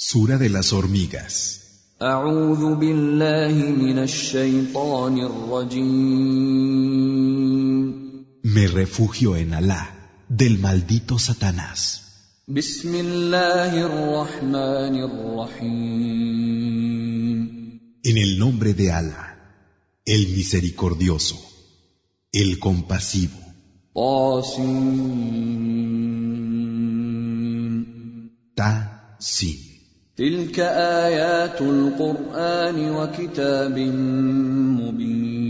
Sura de las hormigas. Me refugio en Alá, del maldito Satanás. En el nombre de Alá, el misericordioso, el compasivo. تلك آيات القرآن وكتاب مبين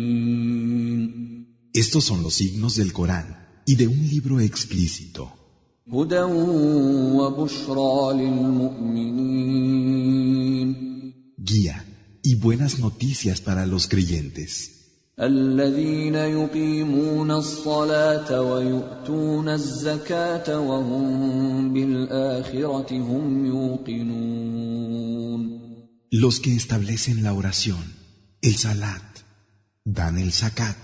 Estos son los signos del Corán y de un libro explícito, هدى وبشرى للمؤمنين guía y buenas noticias para los creyentes, الذين يقيمون الصلاة ويؤتون الزكاة وهم بالآخرة هم يوقنون los que establecen la oración, el salat, dan el zakat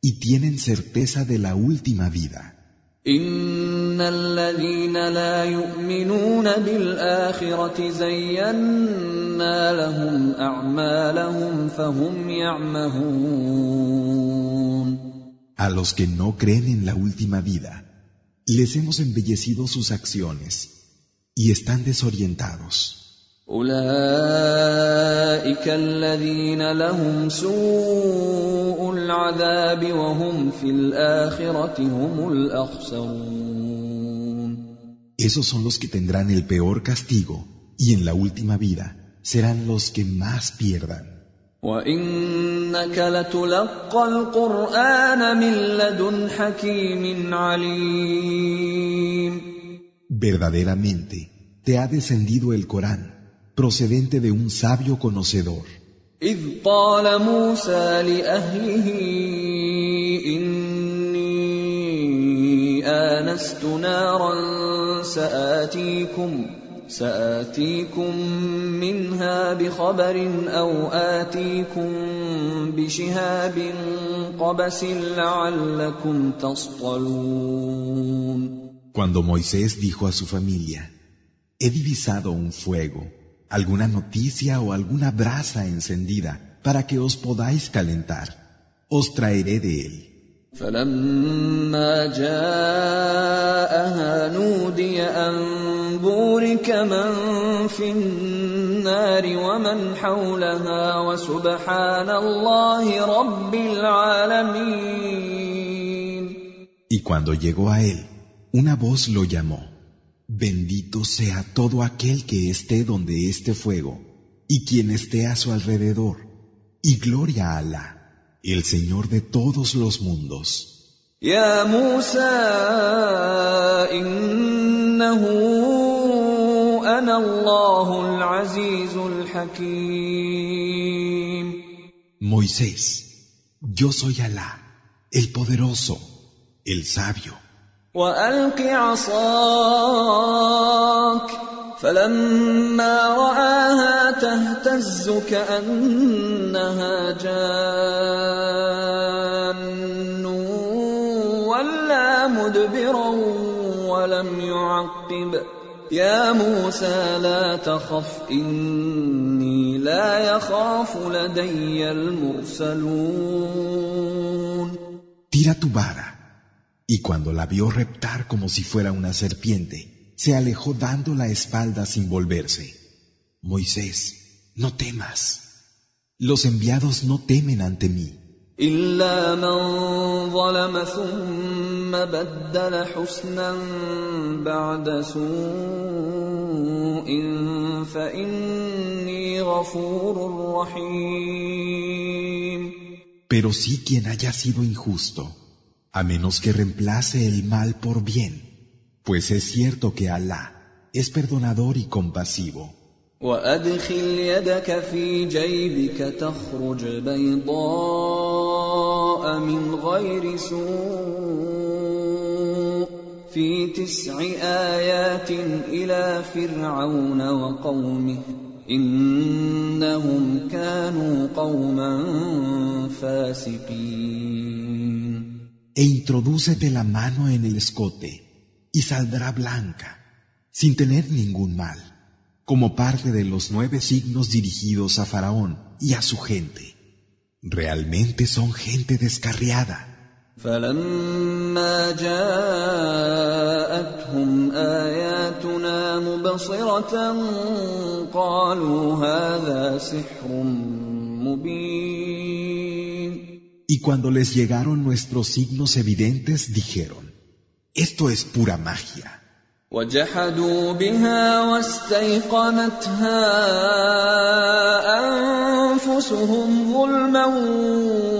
y tienen certeza de la última vida. إن الذين لا يؤمنون بالآخرة زينا لهم أعمالهم فهم يعمهون A los que no creen en la última vida, les hemos embellecido sus acciones y están desorientados. أولئك الذين لهم سوء العذاب وهم في الآخرة هم الأخسرون Esos son los que tendrán el peor castigo y en la última vida serán los que más pierdan. Verdaderamente te ha descendido el Corán, procedente de un sabio conocedor. آنست نارا سآتيكم سآتيكم منها بخبر أو آتيكم بشهاب قبس لعلكم تصطلون Cuando Moisés dijo a su familia, he divisado un fuego, alguna noticia o alguna brasa encendida para que os podáis calentar. Os traeré de él. فلما جاءها نودي أن بورك من في النار ومن حولها وسبحان الله رب العالمين Y cuando llegó a él, una voz lo llamó. Bendito sea todo aquel que esté donde esté fuego y quien esté a su alrededor. Y gloria a Alá, el Señor de todos los mundos. يا موسى إنه أنا الله العزيز الحكيم Moisés, yo soy Alá, el poderoso, el sabio. وألق عصاك فلما رآها تهتز كأنها جان ولا مدبرا ولم يعقب يا موسى لا تخف إني لا يخاف لدي المرسلون Tira tu vara. Y cuando la vio reptar como si fuera una serpiente, se alejó dando la espalda sin volverse. Moisés, no temas. Los enviados no temen ante mí, إلا من ظلم ثم بدل حسنا بعد سوء فإني غفور رحيم pero sí quien haya sido injusto, a menos que reemplace el mal por bien, pues es cierto que Alá es perdonador y compasivo. وأدخل يدك في جيبك تخرج بيضاء من غير سوء في تسع آيات إلى فرعون وقومه إنهم كانوا قوما فاسقين E introdúcete la mano en el escote y saldrá blanca, sin tener ningún mal, como parte de los nueve signos dirigidos a Faraón y a su gente. Realmente son gente descarriada. فلما جاءتهم آياتنا مبصرة قالوا هذا سحر مبين Y cuando les llegaron nuestros signos evidentes, dijeron, esto es pura magia. وجحدوا بها واستيقنتها انفسهم ظلما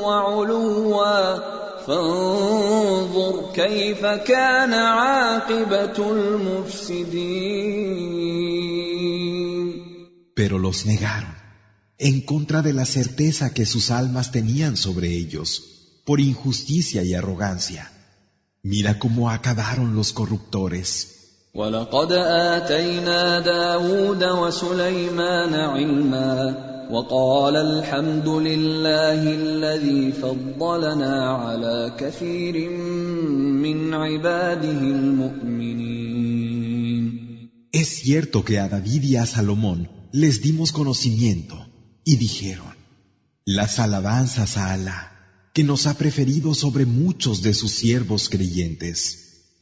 وعلوا فانظر كيف كان عاقبه المفسدين Pero los negaron, en contra de la certeza que sus almas tenían sobre ellos, por injusticia y arrogancia. Mira cómo acabaron los corruptores. ولقد آتينا داود وسليمان علما وقال الحمد لله الذي فضلنا على كثير من عباده المؤمنين Es cierto que a David y a Salomón les dimos conocimiento y dijeron, las alabanzas a Alá, que nos ha preferido sobre muchos de sus siervos creyentes.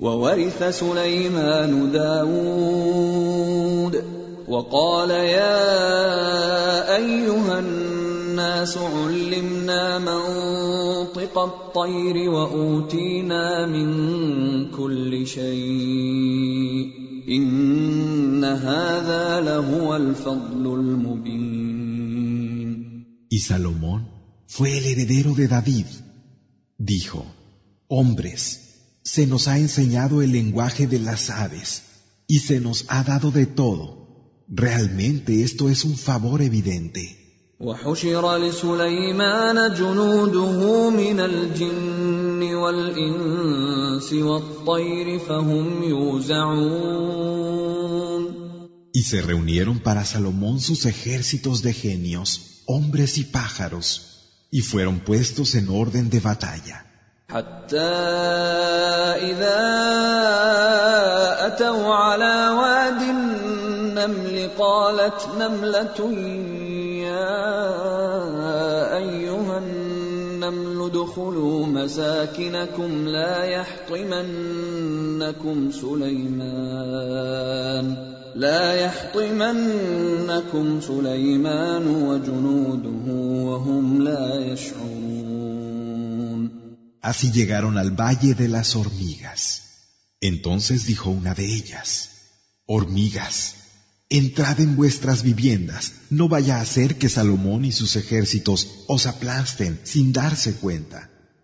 وورث سليمان داود وقال يا ايها الناس علمنا منطق الطير واوتينا من كل شيء ان هذا لهو الفضل المبين Y Salomón fue el heredero de David. Dijo, hombres, se nos ha enseñado el lenguaje de las aves y se nos ha dado de todo. Realmente esto es un favor evidente. وحشر لسليمان جنوده من الجن والإنس والطير فهم يوزعون Y se reunieron para Salomón sus ejércitos de genios, hombres y pájaros, y fueron puestos en orden de batalla. حتى إذا أتوا على واد النمل قالت نملة يا أيها النمل ادخلوا مساكنكم لا يحطمنكم سليمان لا يحطمنكم سليمان وجنوده وهم لا يشعرون Así llegaron al valle de las hormigas. Entonces dijo una de ellas, Hormigas, entrad en vuestras viviendas, no vaya a ser que Salomón y sus ejércitos os aplasten sin darse cuenta.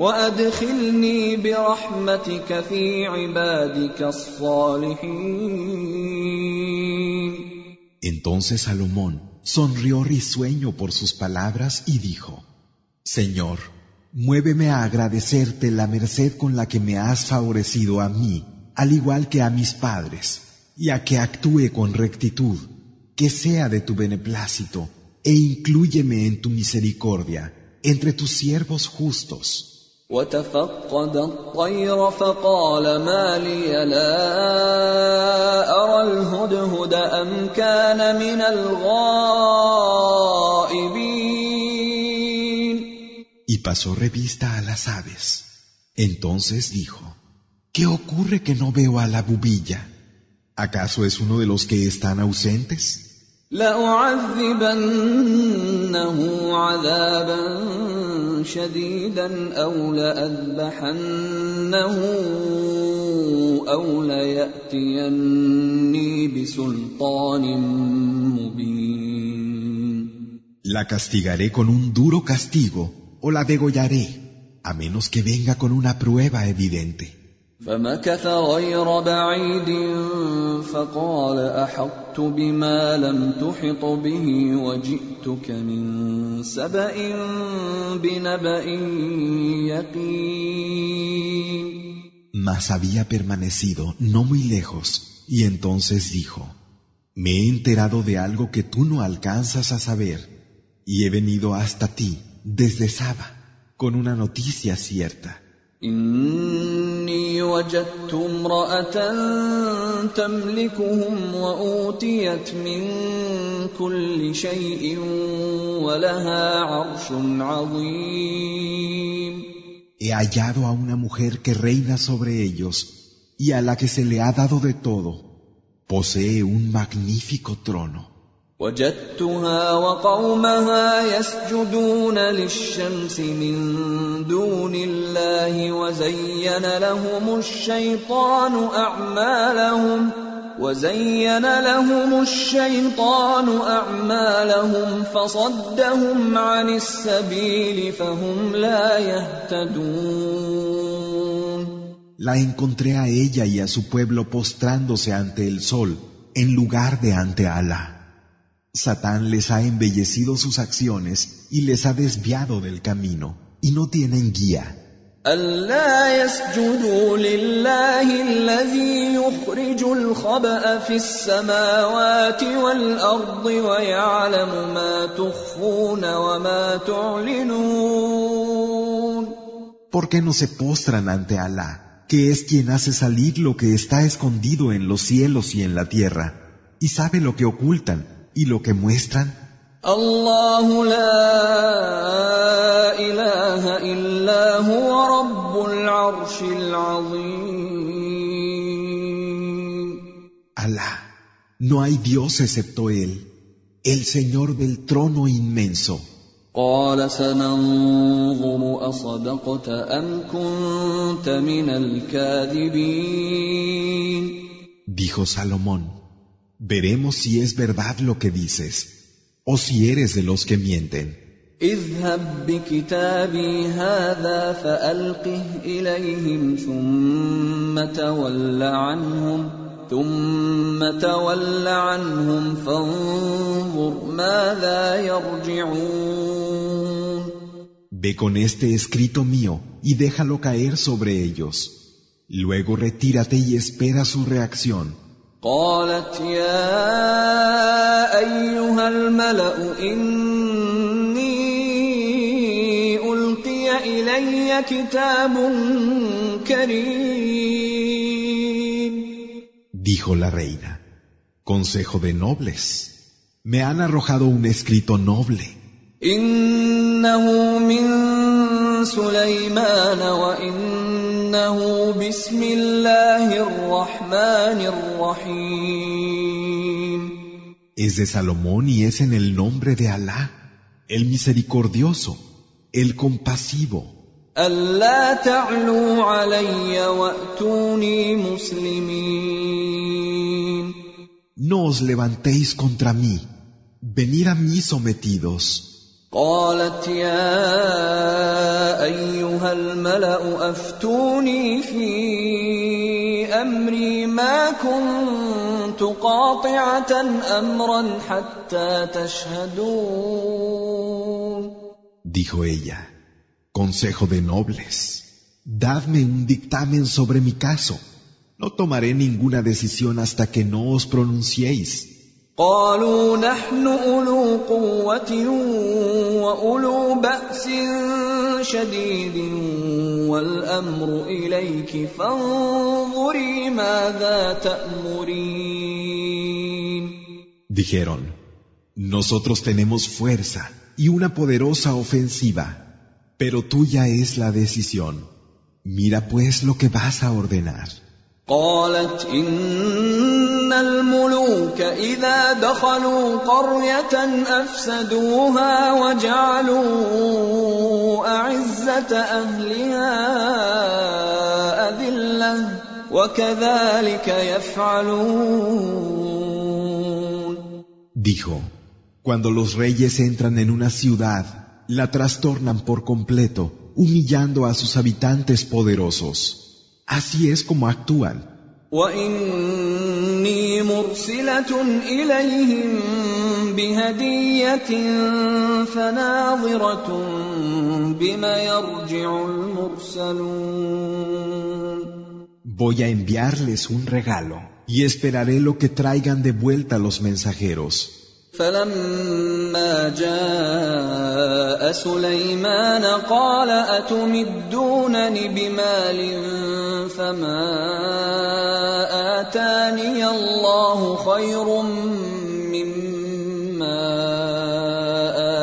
وأدخلني برحمتك في عبادك الصالحين Entonces Salomón sonrió risueño por sus palabras y dijo, Señor, muéveme a agradecerte la merced con la que me has favorecido a mí, al igual que a mis padres, y a que actúe con rectitud, que sea de tu beneplácito, e inclúyeme en tu misericordia, entre tus siervos justos. وتفقد الطير فقال ما لي لا أرى الهدهد أم كان من الغائبين Y pasó revista a las aves. Entonces dijo, ¿qué ocurre que no veo a la bubilla? ¿Acaso es uno de los que están ausentes? لأعذبنه عذابا شديدا أو لأذبحنه أو ليأتيني بسلطان مبين La castigaré con un duro castigo o la degollaré, a menos que venga con una prueba evidente. فمكث غير بعيد فقال احطت بما لم تحط به وجئتك من سبا بنبا يقين Mas había permanecido no muy lejos, y entonces dijo, Me he enterado de algo que tú no alcanzas a saber, y he venido hasta ti desde Saba con una noticia cierta. إني وجدت امرأة تملكهم وأوتيت من كل شيء ولها عرش عظيم He hallado a una mujer que reina sobre ellos y a la que se le ha dado de todo. Posee un magnífico trono. وجدتها وقومها يسجدون للشمس من دون الله وزين لهم الشيطان أعمالهم وزين لهم الشيطان أعمالهم فصدهم عن السبيل فهم لا يهتدون La encontré a ella y a su pueblo postrándose ante el sol en lugar de ante Alá. Satán les ha embellecido sus acciones y les ha desviado del camino, y no tienen guía. ألا يسجدوا لله الذي يخرج الخبأ في السماوات والأرض ويعلم ما تخفون وما تعلنون ¿Por qué no se postran ante Alá, que es quien hace salir lo que está escondido en los cielos y en la tierra, y sabe lo que ocultan y lo que muestran? الله لا إله إلا هو رب العرش العظيم Alá, no hay Dios excepto Él, el Señor del trono inmenso. قال سننظر أصدقت أم كنت من الكاذبين Dijo Salomón, veremos si es verdad lo que dices, o si eres de los que mienten. اذهب بكتابي هذا فألقه إليهم ثم تول عنهم ثم تول عنهم فانظر ماذا يرجعون Ve con este escrito mío y déjalo caer sobre ellos. Luego retírate y espera su reacción. قالت يا ايها الملا اني القي الي كتاب كريم. Dijo la reina consejo de nobles. Me han arrojado un escrito noble. انه من سليمان وان وإنه بسم الله الرحمن الرحيم Es de Salomón y es en el nombre de Alá, el misericordioso, el compasivo. ألا تعلوا علي وأتوني مسلمين No os levantéis contra mí, venid a mí sometidos. قالت يا أيها الملأ أفتوني في أمري ما كنت قاطعة أمرا حتى تشهدون Dijo ella, Consejo de nobles, dadme un dictamen sobre mi caso. No tomaré ninguna decisión hasta que no os pronunciéis. قالوا نحن أولو قوة وأولو بأس شديد والأمر إليك فانظري ماذا تأمرين Dijeron, nosotros tenemos fuerza y una poderosa ofensiva, pero tuya es la decisión. Mira pues lo que vas a ordenar. قالت إن الملوك إذا دخلوا قرية أفسدوها وجعلوا أعزة أهلها أذلة وكذلك يفعلون Dijo, cuando los reyes entran en una ciudad, la trastornan por completo, humillando a sus habitantes poderosos. Así es como actúan. واني مرسله اليهم بهديه فناظره بما يرجع المرسلون Voy a enviarles un regalo y esperaré lo que traigan de vuelta los mensajeros. فلما جاء سليمان قال أتمدونني بمال فما آتاني الله خير مما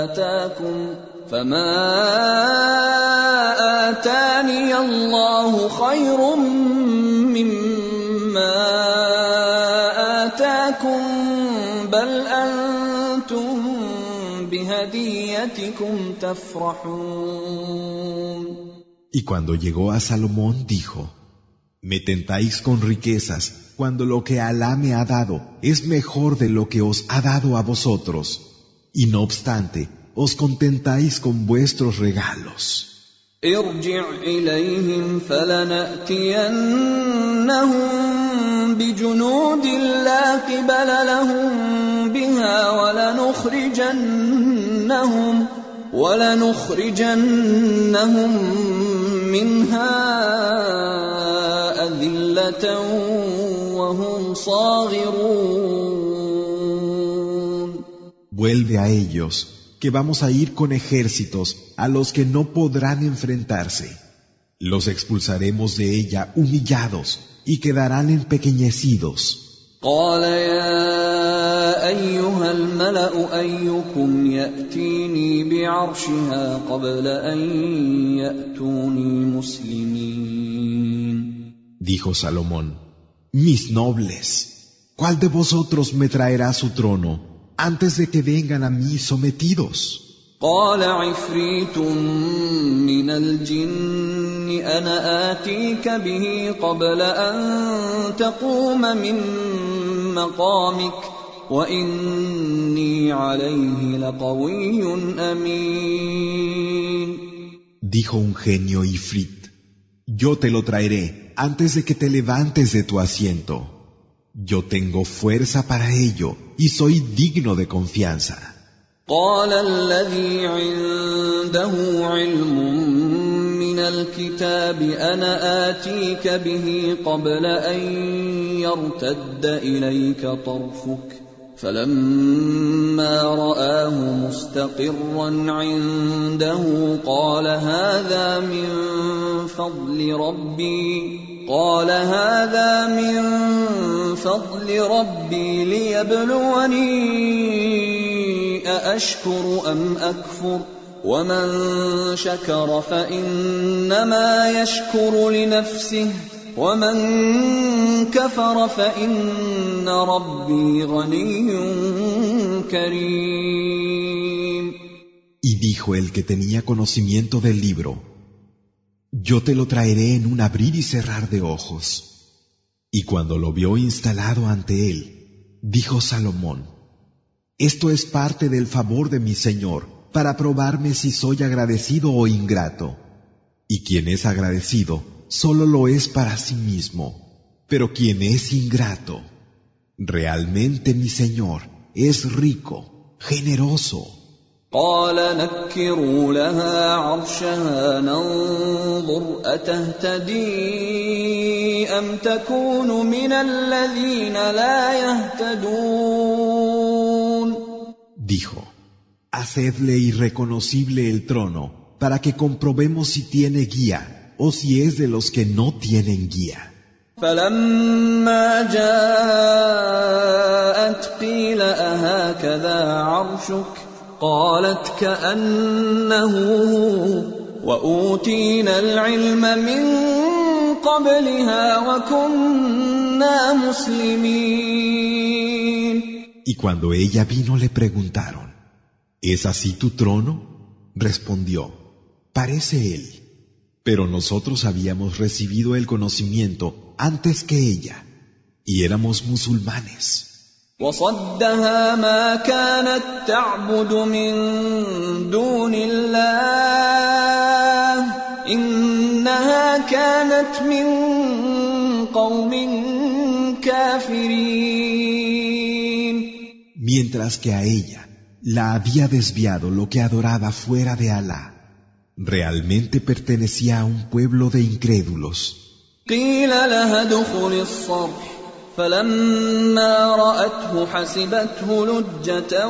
آتاكم فما آتاني الله خير مما بهديتكم تفرحون Y cuando llegó a Salomón dijo, Me tentáis con riquezas cuando lo que Alá me ha dado es mejor de lo que os ha dado a vosotros, y no obstante, os contentáis con vuestros regalos. ارجع إليهم فلنأتينهم بجنود لا قبل لهم بها ولنخرجنهم ولنخرجنهم منها أذلة وهم صاغرون. Vuelve a ellos, que vamos a ir con ejércitos a los que no podrán enfrentarse. Los expulsaremos de ella humillados y quedarán empequeñecidos. قال يا ايها الملا ايكم ياتيني بعرشها قبل ان ياتوني مسلمين Dijo Salomón, Mis nobles, ¿cuál de vosotros me traerá su trono antes de que vengan a mí sometidos? قال عفريت من الجن انا اتيك به قبل ان تقوم من مقامك واني عليه لقوي امين Dijo un genio Ifrit, Yo te lo traeré antes de que te levantes de tu asiento. Yo tengo fuerza para ello y soy digno de confianza. قال الذي عنده علم من الكتاب أنا آتيك به قبل أن يرتد إليك طرفك فلما رآه مستقرا عنده قال هذا من فضل ربي قال هذا من فضل ربي ليبلوني أأشكر أم أكفر؟ ومن شكر فإنما يشكر لنفسه ومن كفر فإن ربي غني كريم. Y dijo el que tenía conocimiento del libro, Yo te lo traeré en un abrir y cerrar de ojos. Y cuando lo vio instalado ante él, dijo Salomón, Esto es parte del favor de mi Señor para probarme si soy agradecido o ingrato. Y quien es agradecido solo lo es para sí mismo, pero quien es ingrato, realmente mi Señor es rico, generoso. قال نكروا لها عرشها ننظر أتهتدي أم تكون من الذين لا يهتدون Dijo, Hacedle irreconocible el trono para que comprobemos si tiene guía o si es de los que no tienen guía. فلما جاءت قيل أهكذا عرشك قالت كأنه هو وأوتينا العلم من قبلها وكنا مسلمين Y cuando ella vino le preguntaron, ¿Es así tu trono? Respondió, parece él. Pero nosotros habíamos recibido el conocimiento antes que ella, y éramos musulmanes. وصدها ما كانت تعبد من دون الله انها كانت من قوم كافرين mientras que a ella la había desviado lo que adoraba fuera de Alá. Realmente pertenecía a un pueblo de incrédulos. قيل لها ادخل الصرح فلما رأته حسبته لجة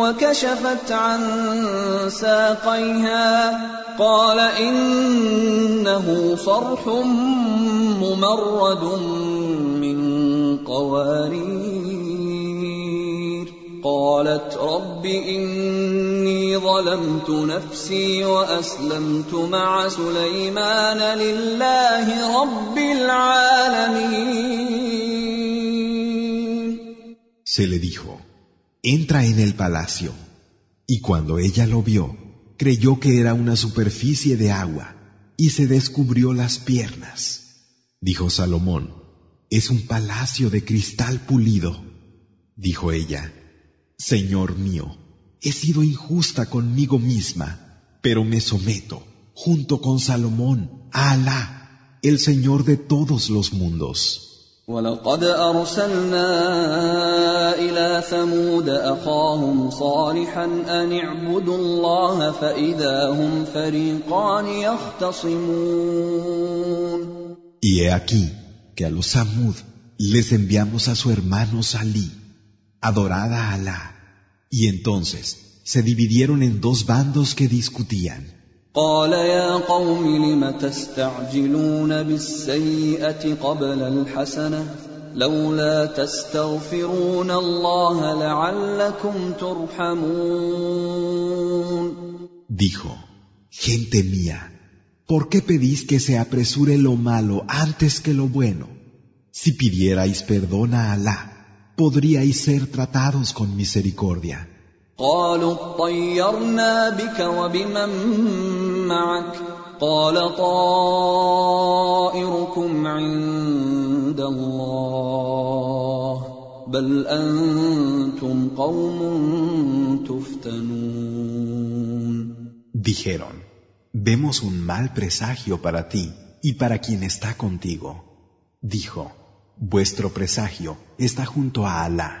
وكشفت عن ساقيها قال إنه صرح ممرد من قوارير. قالت رب إني ظلمت نفسي وأسلمت مع سليمان لله رب العالمين Se le dijo, entra en el palacio. Y cuando ella lo vio, creyó que era una superficie de agua y se descubrió las piernas. Dijo Salomón, es un palacio de cristal pulido. Dijo ella, Señor mío, he sido injusta conmigo misma, pero me someto, junto con Salomón, a Alá, el Señor de todos los mundos. ولقد أرسلنا إلى ثمود أخاهم صالحا أن اعبدوا الله فإذا هم فريقان يختصمون Y he aquí que a los Samud les enviamos a su hermano Salí, adorada a Alá, y entonces se dividieron en dos bandos que discutían. قال يا قوم لم تستعجلون بالسيئة قبل الحسنة لولا تستغفرون الله لعلكم ترحمون Dijo, gente mía, ¿por qué pedís que se apresure lo malo antes que lo bueno? Si pidierais perdón a Alá, podríais ser tratados con misericordia. قالوا اطيرنا بك وبمن معك قال طائركم عند الله بل انتم قوم تفتنون Dijeron, vemos un mal presagio para ti y para quien está contigo. Dijo, vuestro presagio está junto a Alá.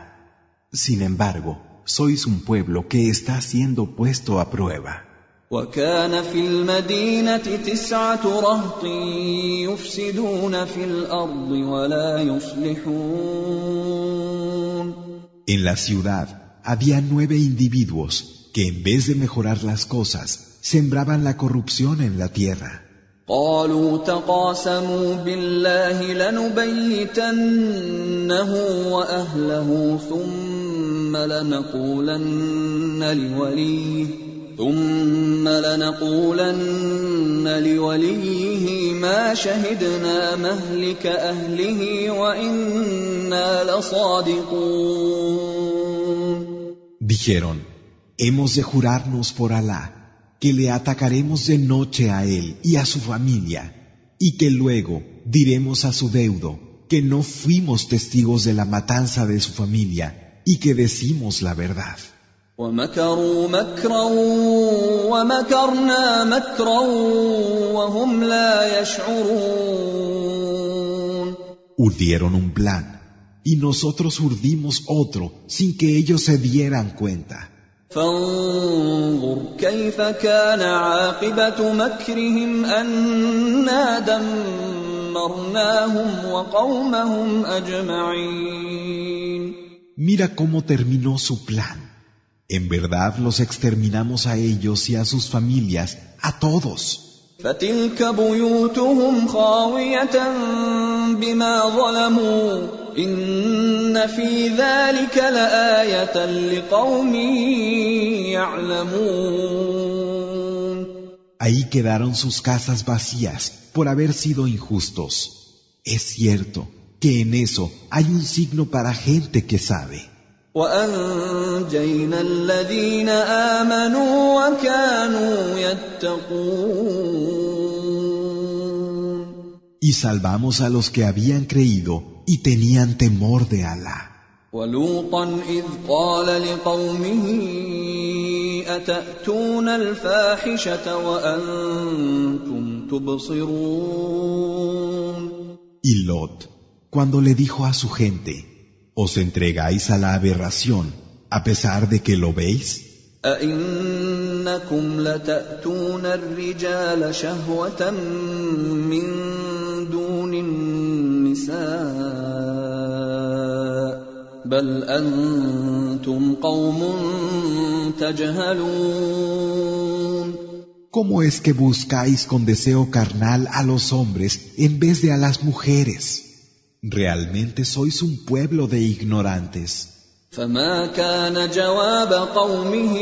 Sin embargo, sois un pueblo que está siendo puesto a prueba. وكان في المدينة تسعة رهط يفسدون في الأرض ولا يصلحون En la ciudad había nueve individuos que en vez de mejorar las cosas, sembraban la corrupción en la tierra. قالوا تقاسموا بالله لنبيتنه وأهله ثم لنقولن لوليه ثم لنقولن لوليه ما شهدنا مهلك أهله وإنا لصادقون. Dijeron, hemos de jurarnos por Alá que le atacaremos de noche a él y a su familia, y que luego diremos a su deudo que no fuimos testigos de la matanza de su familia y que decimos la verdad. Urdieron un plan y nosotros urdimos otro sin que ellos se dieran cuenta. فانظر كيف كان عاقبة مكرهم أنا دمرناهم وقومهم أجمعين Mira cómo terminó su plan. En verdad los exterminamos a ellos y a sus familias, a todos. فتلك بيوتهم خاوية بما ظلموا إن في ذلك لآية لقوم يعلمون Ahí quedaron sus casas vacías por haber sido injustos. Es cierto que en eso hay un signo para gente que sabe. وأنجينا الذين آمنوا وكانوا يتقون Y salvamos a los que habían creído y tenían temor de Alá. ولوطا إذ قال لقومه أتأتون الفاحشة وأنتم تبصرون Y Lot, cuando le dijo a su gente, ¿os entregáis a la aberración a pesar de que lo veis? أئنكم لتأتون الرجال شهوة من دون النساء بل أنتم قوم تجهلون ¿Cómo es que buscáis con deseo carnal a los hombres en vez de a las mujeres? Realmente sois un pueblo de ignorantes. فما كان جواب قومه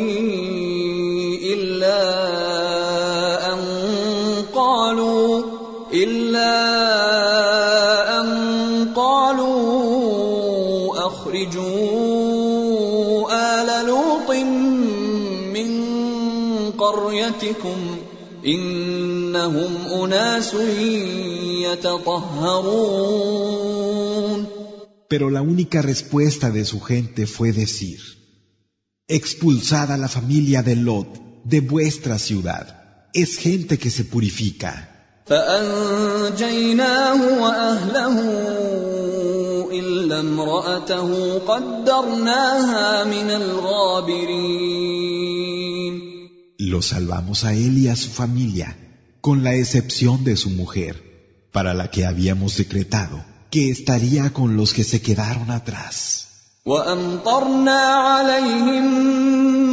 إلا أن قالوا إلا أن قالوا أخرجوا آل لوط من قريتكم إنهم أناس يتطهرون Pero la única respuesta de su gente fue decir, expulsad a la familia de Lot de vuestra ciudad. Es gente que se purifica. فأنجيناه وأهله إلا امرأته قدرناها من الغابرين Lo salvamos a él y a su familia, con la excepción de su mujer, para la que habíamos decretado que estaría con los que se quedaron atrás. وأمطرنا عليهم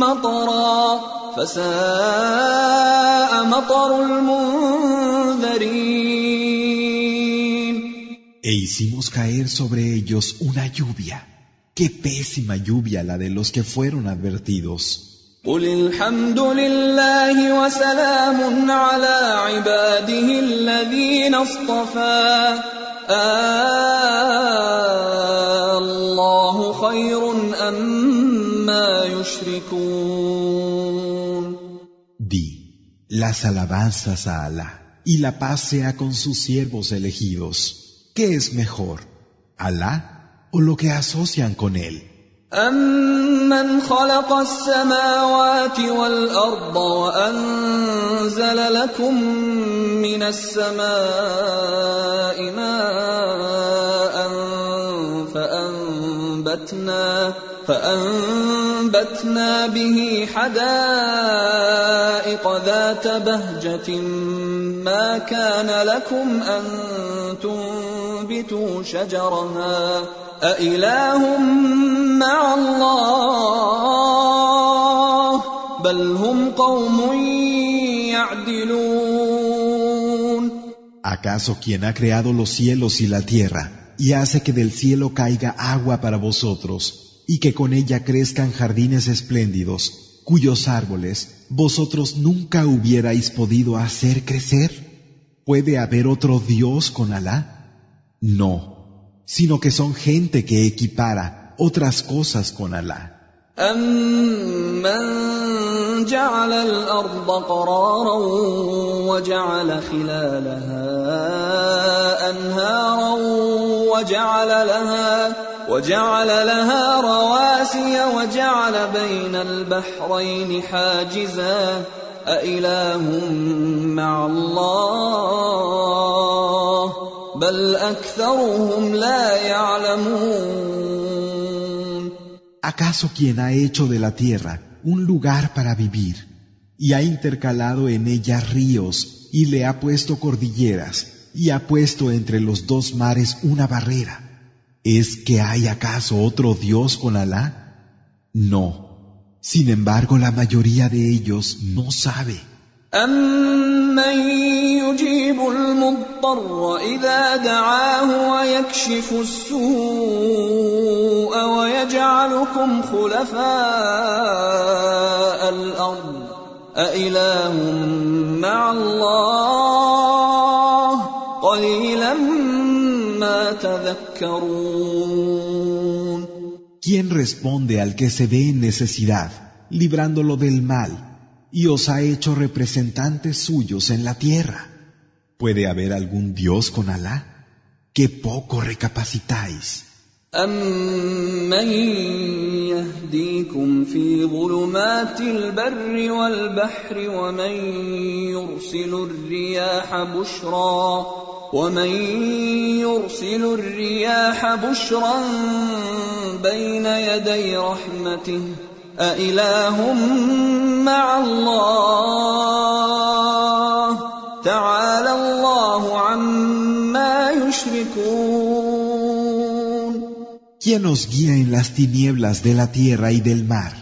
مطرا فساء مطر المنذرين E hicimos caer sobre ellos una lluvia. Qué pésima lluvia la de los que fueron advertidos. قل الحمد لله وسلام على عباده الذين اصطفى الله خير أما يشركون Di, las alabanzas a Alá y la paz sea con sus siervos elegidos. ¿Qué es mejor, Alá o lo que asocian con él? أَمَّنْ خَلَقَ السَّمَاوَاتِ وَالْأَرْضَ وَأَنزَلَ لَكُم مِّنَ السَّمَاءِ مَاءً فَأَنبَتْنَا فأنبتنا به حدائق ذات بهجة ما كان لكم أن تنبتوا شجرها أإله مع الله بل هم قوم يعدلون ¿Acaso quien ha creado los cielos y la tierra y hace que del cielo caiga agua para vosotros y que con ella crezcan jardines espléndidos, cuyos árboles vosotros nunca hubierais podido hacer crecer? ¿Puede haber otro Dios con Alá? No, Sino que son gente que equipara otras cosas con Alá. أَمَّن جَعَلَ الْأَرْضَ قَرَارًا وَجَعَلَ خِلَالَهَا أَنْهَارًا وَجَعَلَ لَهَا وَجَعَلَ لَهَا رَوَاسِيَ وَجَعَلَ بَيْنَ الْبَحْرَيْنِ حَاجِزًا أَإِلَٰهٌ مَّعَ اللَّهِ بَلْ أَكْثَرُهُمْ لَا يَعْلَمُونَ ¿Acaso quien ha hecho de la tierra un lugar para vivir y ha intercalado en ella ríos y le ha puesto cordilleras y ha puesto entre los dos mares una barrera? ¿Es que hay acaso otro Dios con Alá? No. Sin embargo, la mayoría de ellos no sabe. أَمَّن يُجِيبُ الْمُضْطَرَّ إِذَا دَعَاهُ وَيَكْشِفُ السُّوءَ وَيَجْعَلُكُمْ خُلَفَاءَ الْأَرْضِ أَإِلَٰهٌ مَّعَ اللَّهِ قَلِيلًا مَّا تَذَكَّرُونَ ¿Quién responde al que se ve en necesidad, librándolo del mal, y os ha hecho representantes suyos en la tierra? ¿Puede haber algún Dios con Alá? ¡Qué poco recapacitáis! أَمَّن يَهْدِيكُمْ فِي ظُلُمَاتِ الْبَرِّ وَالْبَحْرِ وَمَن يُرْسِلُ الرِّيَاحَ بُشْرًا ومن يرسل الرياح بشرا بين يدي رحمته أإله مع الله تعالى الله عما يشركون ¿Quién nos guía en las tinieblas de la tierra y del mar?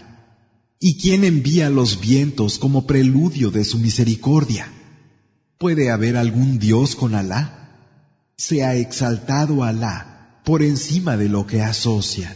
¿Y quién envía los vientos como preludio de su misericordia? ¿Puede haber algún Dios con Alá? Sea exaltado Alá por encima de lo que asocian.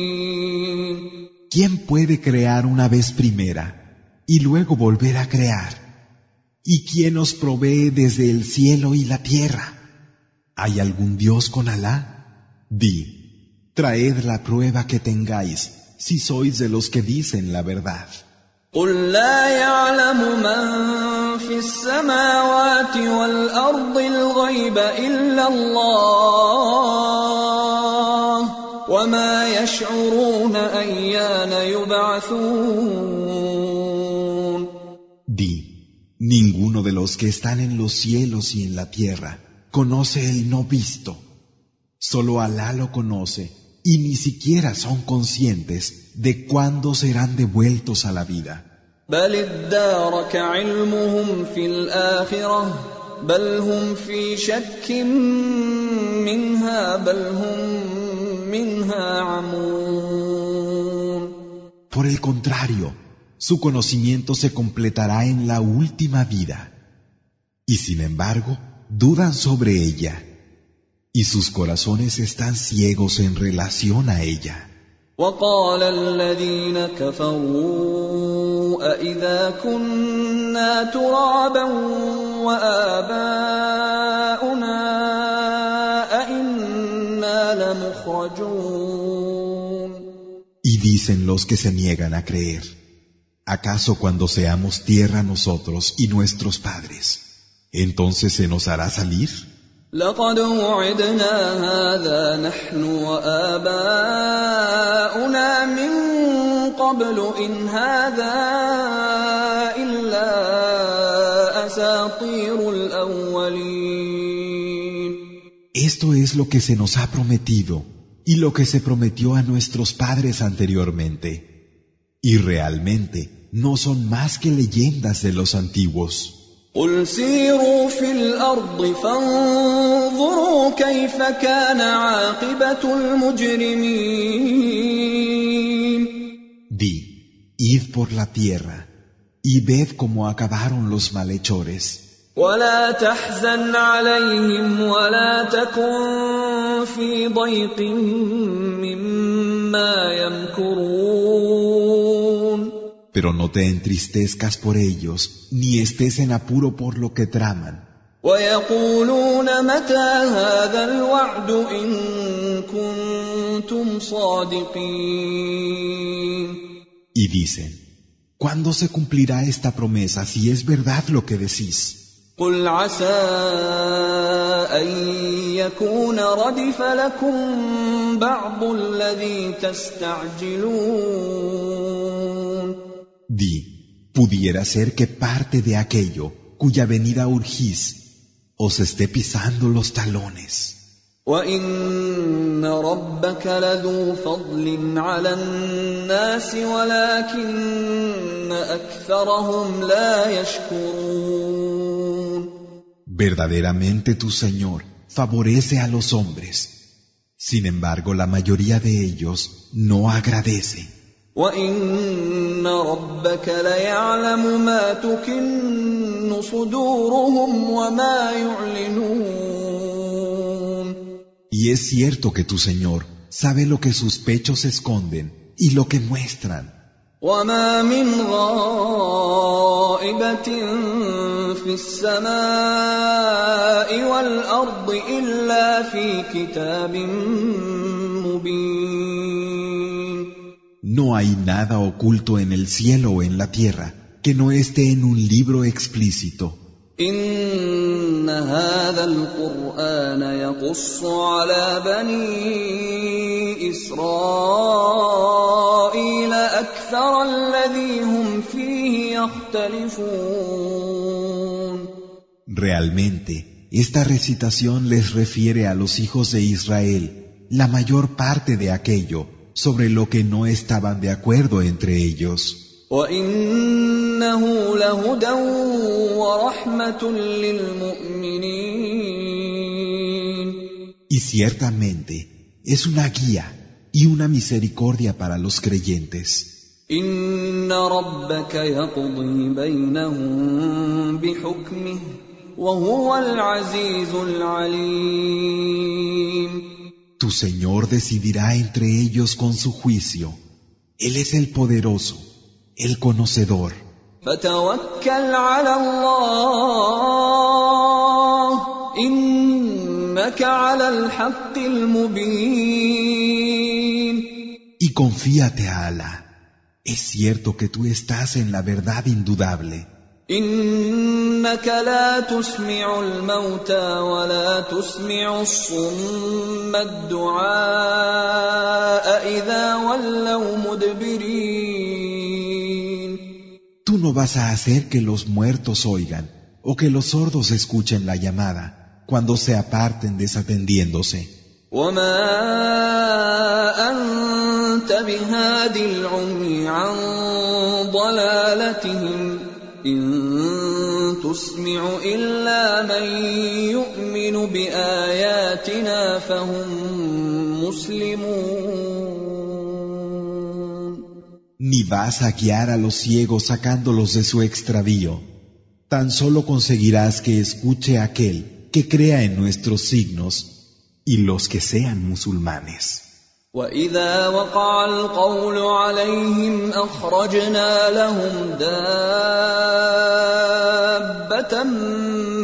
¿Quién puede crear una vez primera y luego volver a crear? ¿Y quién os provee desde el cielo y la tierra? ¿Hay algún Dios con Alá? Di, traed la prueba que tengáis, si sois de los que dicen la verdad. قل لا يعلم من في السماوات والأرض الغيب إلا الله وما يشعرون أيان يبعثون Di, ninguno de los que están en los cielos y en la tierra conoce el no visto. Solo Alá lo conoce y ni siquiera son conscientes de cuándo serán devueltos a la vida. بل ادارك علمهم في الآخرة بل هم في شك منها بل هم منها عمون Por el contrario, su conocimiento se completará en la última vida. Y sin embargo, dudan sobre ella. Y sus corazones están ciegos en relación a ella. وقال الذين كفروا أإذا كنا ترابا وآباؤنا Y dicen los que se niegan a creer, ¿acaso cuando seamos tierra nosotros y nuestros padres, entonces se nos hará salir? لقد وعدنا هذا نحن وآباؤنا من قبل إن هذا إلا أساطير الأولين Esto es lo que se nos ha prometido y lo que se prometió a nuestros padres anteriormente. Y realmente no son más que leyendas de los antiguos. Di, id por la tierra y ved cómo acabaron los malhechores. في ضيق مما يمكرون Pero no te entristezcas por ellos, ni estés en apuro por lo que traman. ويقولون متى هذا الوعد إن كنتم صادقين Y dicen, ¿cuándo se cumplirá esta promesa si es verdad lo que decís? قل عسى أن يكون ردف لكم بعض الذي تستعجلون Di, pudiera ser que parte de aquello cuya venida urgís os esté pisando los talones. وان ربك لذو فضل على الناس ولكن اكثرهم لا يشكرون Verdaderamente tu Señor favorece a los hombres. Sin embargo, la mayoría de ellos no agradece. وان ربك ليعلم ما تكن صدورهم وما يعلنون Y es cierto que tu Señor sabe lo que sus pechos esconden y lo que muestran. وما من غائبة في السماء والأرض إلا في كتاب مبين No hay nada oculto en el cielo o en la tierra que no esté en un libro explícito. إن هذا القرآن يقص على بني إسرائيل أكثر الذي هم فيه يختلفون Realmente, esta recitación les refiere a los hijos de Israel la mayor parte de aquello sobre lo que no estaban de acuerdo entre ellos. وإنه لهدى ورحمة للمؤمنين Y ciertamente es una guía y una misericordia para los creyentes. إن ربك يقضي بينهم بحكمه وهو العزيز العليم Tu Señor decidirá entre ellos con su juicio. Él es el poderoso, el conocedor. فتوكل على الله إنك على الحق المبين Y confíate a Alá. Es cierto que tú estás en la verdad indudable. إنك لا تسمع الموتى ولا تسمع الصم الدعاء إذا ولوا مدبرين no vas a hacer que los muertos oigan o que los sordos escuchen la llamada cuando se aparten desatendiéndose Ni vas a guiar a los ciegos sacándolos de su extravío. Tan solo conseguirás que escuche aquel que crea en nuestros signos y los que sean musulmanes. وإذا وقع القول عليهم أخرجنا لهم دابة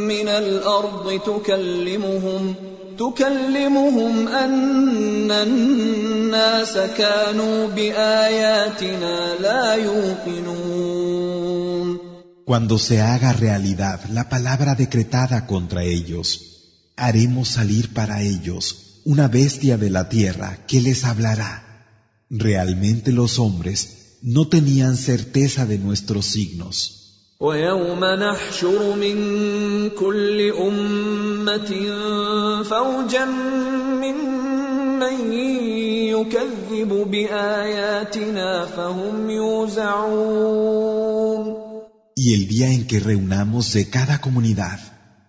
من الأرض تكلمهم تكلمهم أن الناس كانوا بآياتنا لا يوقنون Cuando se haga realidad la palabra decretada contra ellos, haremos salir para ellos una bestia de la tierra que les hablará. Realmente los hombres no tenían certeza de nuestros signos. ويوم نحشر من كل أمة فوجا ممن يكذب بآياتنا فهم يوزعون Y el día en que reunamos de cada comunidad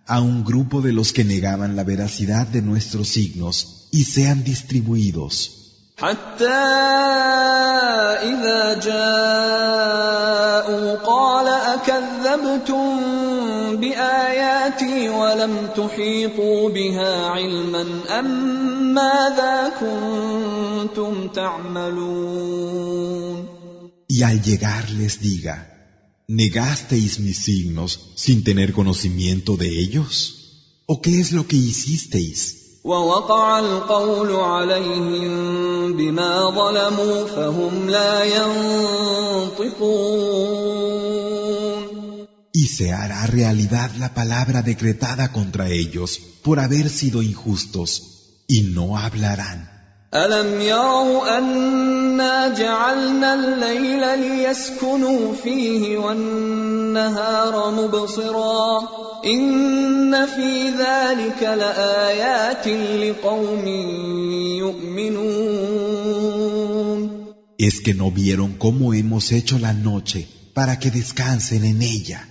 a un grupo de los que negaban la veracidad de nuestros signos y sean distribuidos. حتى إذا جاءوا قال أكذبتم بآياتي ولم تحيطوا بها علما أم ماذا كنتم تعملون Y al llegar les diga, ¿negasteis mis signos sin tener conocimiento de ellos? ¿O qué es lo que hicisteis? ووقع القول عليهم بما ظلموا فهم لا ينطقون Y se hará realidad la palabra decretada contra ellos por haber sido injustos, y no hablarán. ألم يروا أنا جعلنا الليل ليسكنوا فيه والنهار مبصرا إن في ذلك لآيات لقوم يؤمنون ¿Es que no vieron cómo hemos hecho la noche para que descansen en ella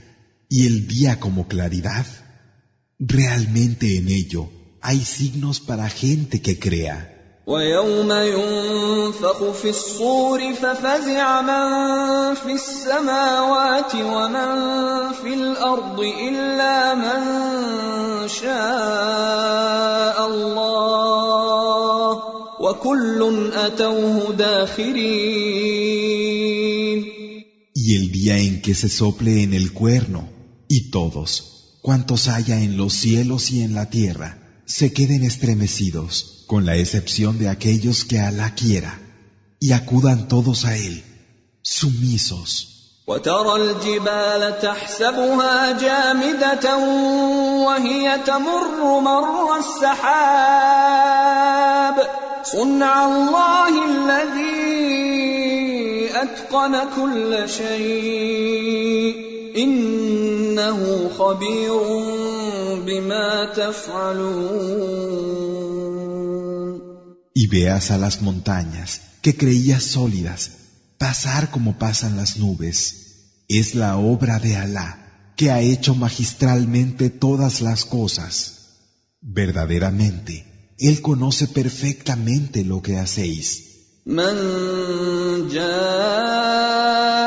y el día como claridad? Realmente en ello hay signos para gente que crea. ويوم ينفخ في الصور ففزع من في السماوات ومن في الأرض الا من شاء الله وكل اتوه داخرين Y el día en que se sople en el cuerno, y todos, cuantos haya en los cielos y en la tierra, se queden estremecidos, con la excepción de aquellos que Alá quiera, y acudan todos a Él, sumisos. وترى الجبال تحسبها جامدة وهي تمر مر السحاب صنع الله الذي أتقن كل شيء إنه خبير بما تفعلون Y veas a las montañas que creías sólidas pasar como pasan las nubes. Es la obra de Alá, que ha hecho magistralmente todas las cosas. Verdaderamente, Él conoce perfectamente lo que hacéis. من جاء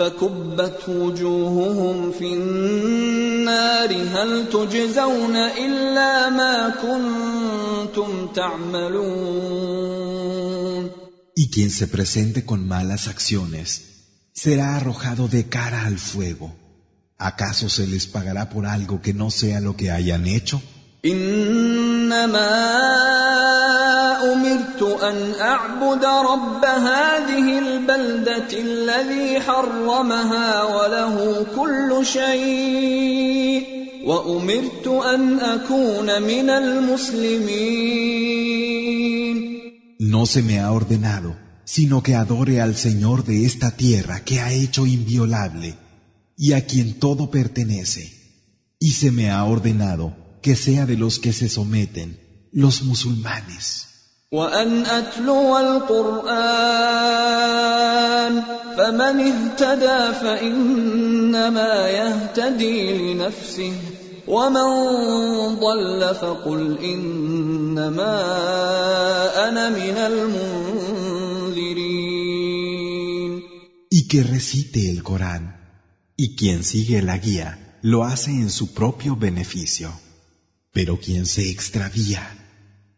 فكبت وجوههم في النار هل تجزون إلا ما كنتم تعملون Y quien se presente con malas acciones será arrojado de cara al fuego. ¿Acaso se les pagará por algo que no sea lo que hayan hecho? انما امرت ان اعبد رب هذه البلده الذي حرمها وله كل شيء وامرت ان اكون من المسلمين No se me ha ordenado, sino que adore al Señor de esta tierra que ha hecho inviolable y a quien todo pertenece. Y se me ha ordenado que sea de los que se someten, los musulmanes. وان اتلو القران فمن اهتدى فانما يهتدي لنفسه ومن ضل فقل انما انا من المنذرين Y que recite el Corán. Y quien sigue la guía lo hace en su propio beneficio. Pero quien se extravía,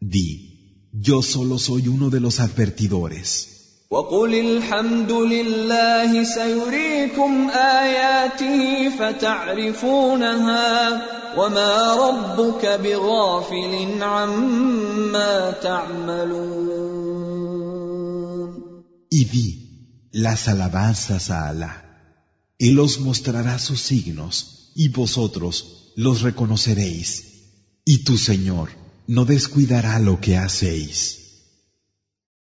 di, yo solo soy uno de los advertidores. وقل الحمد لله سيريكم اياته فتعرفونها وما ربك بغافل عما تعملون Y di, las alabanzas a Alá. Él os mostrará sus signos y vosotros los reconoceréis. Y tu Señor no descuidará lo que hacéis.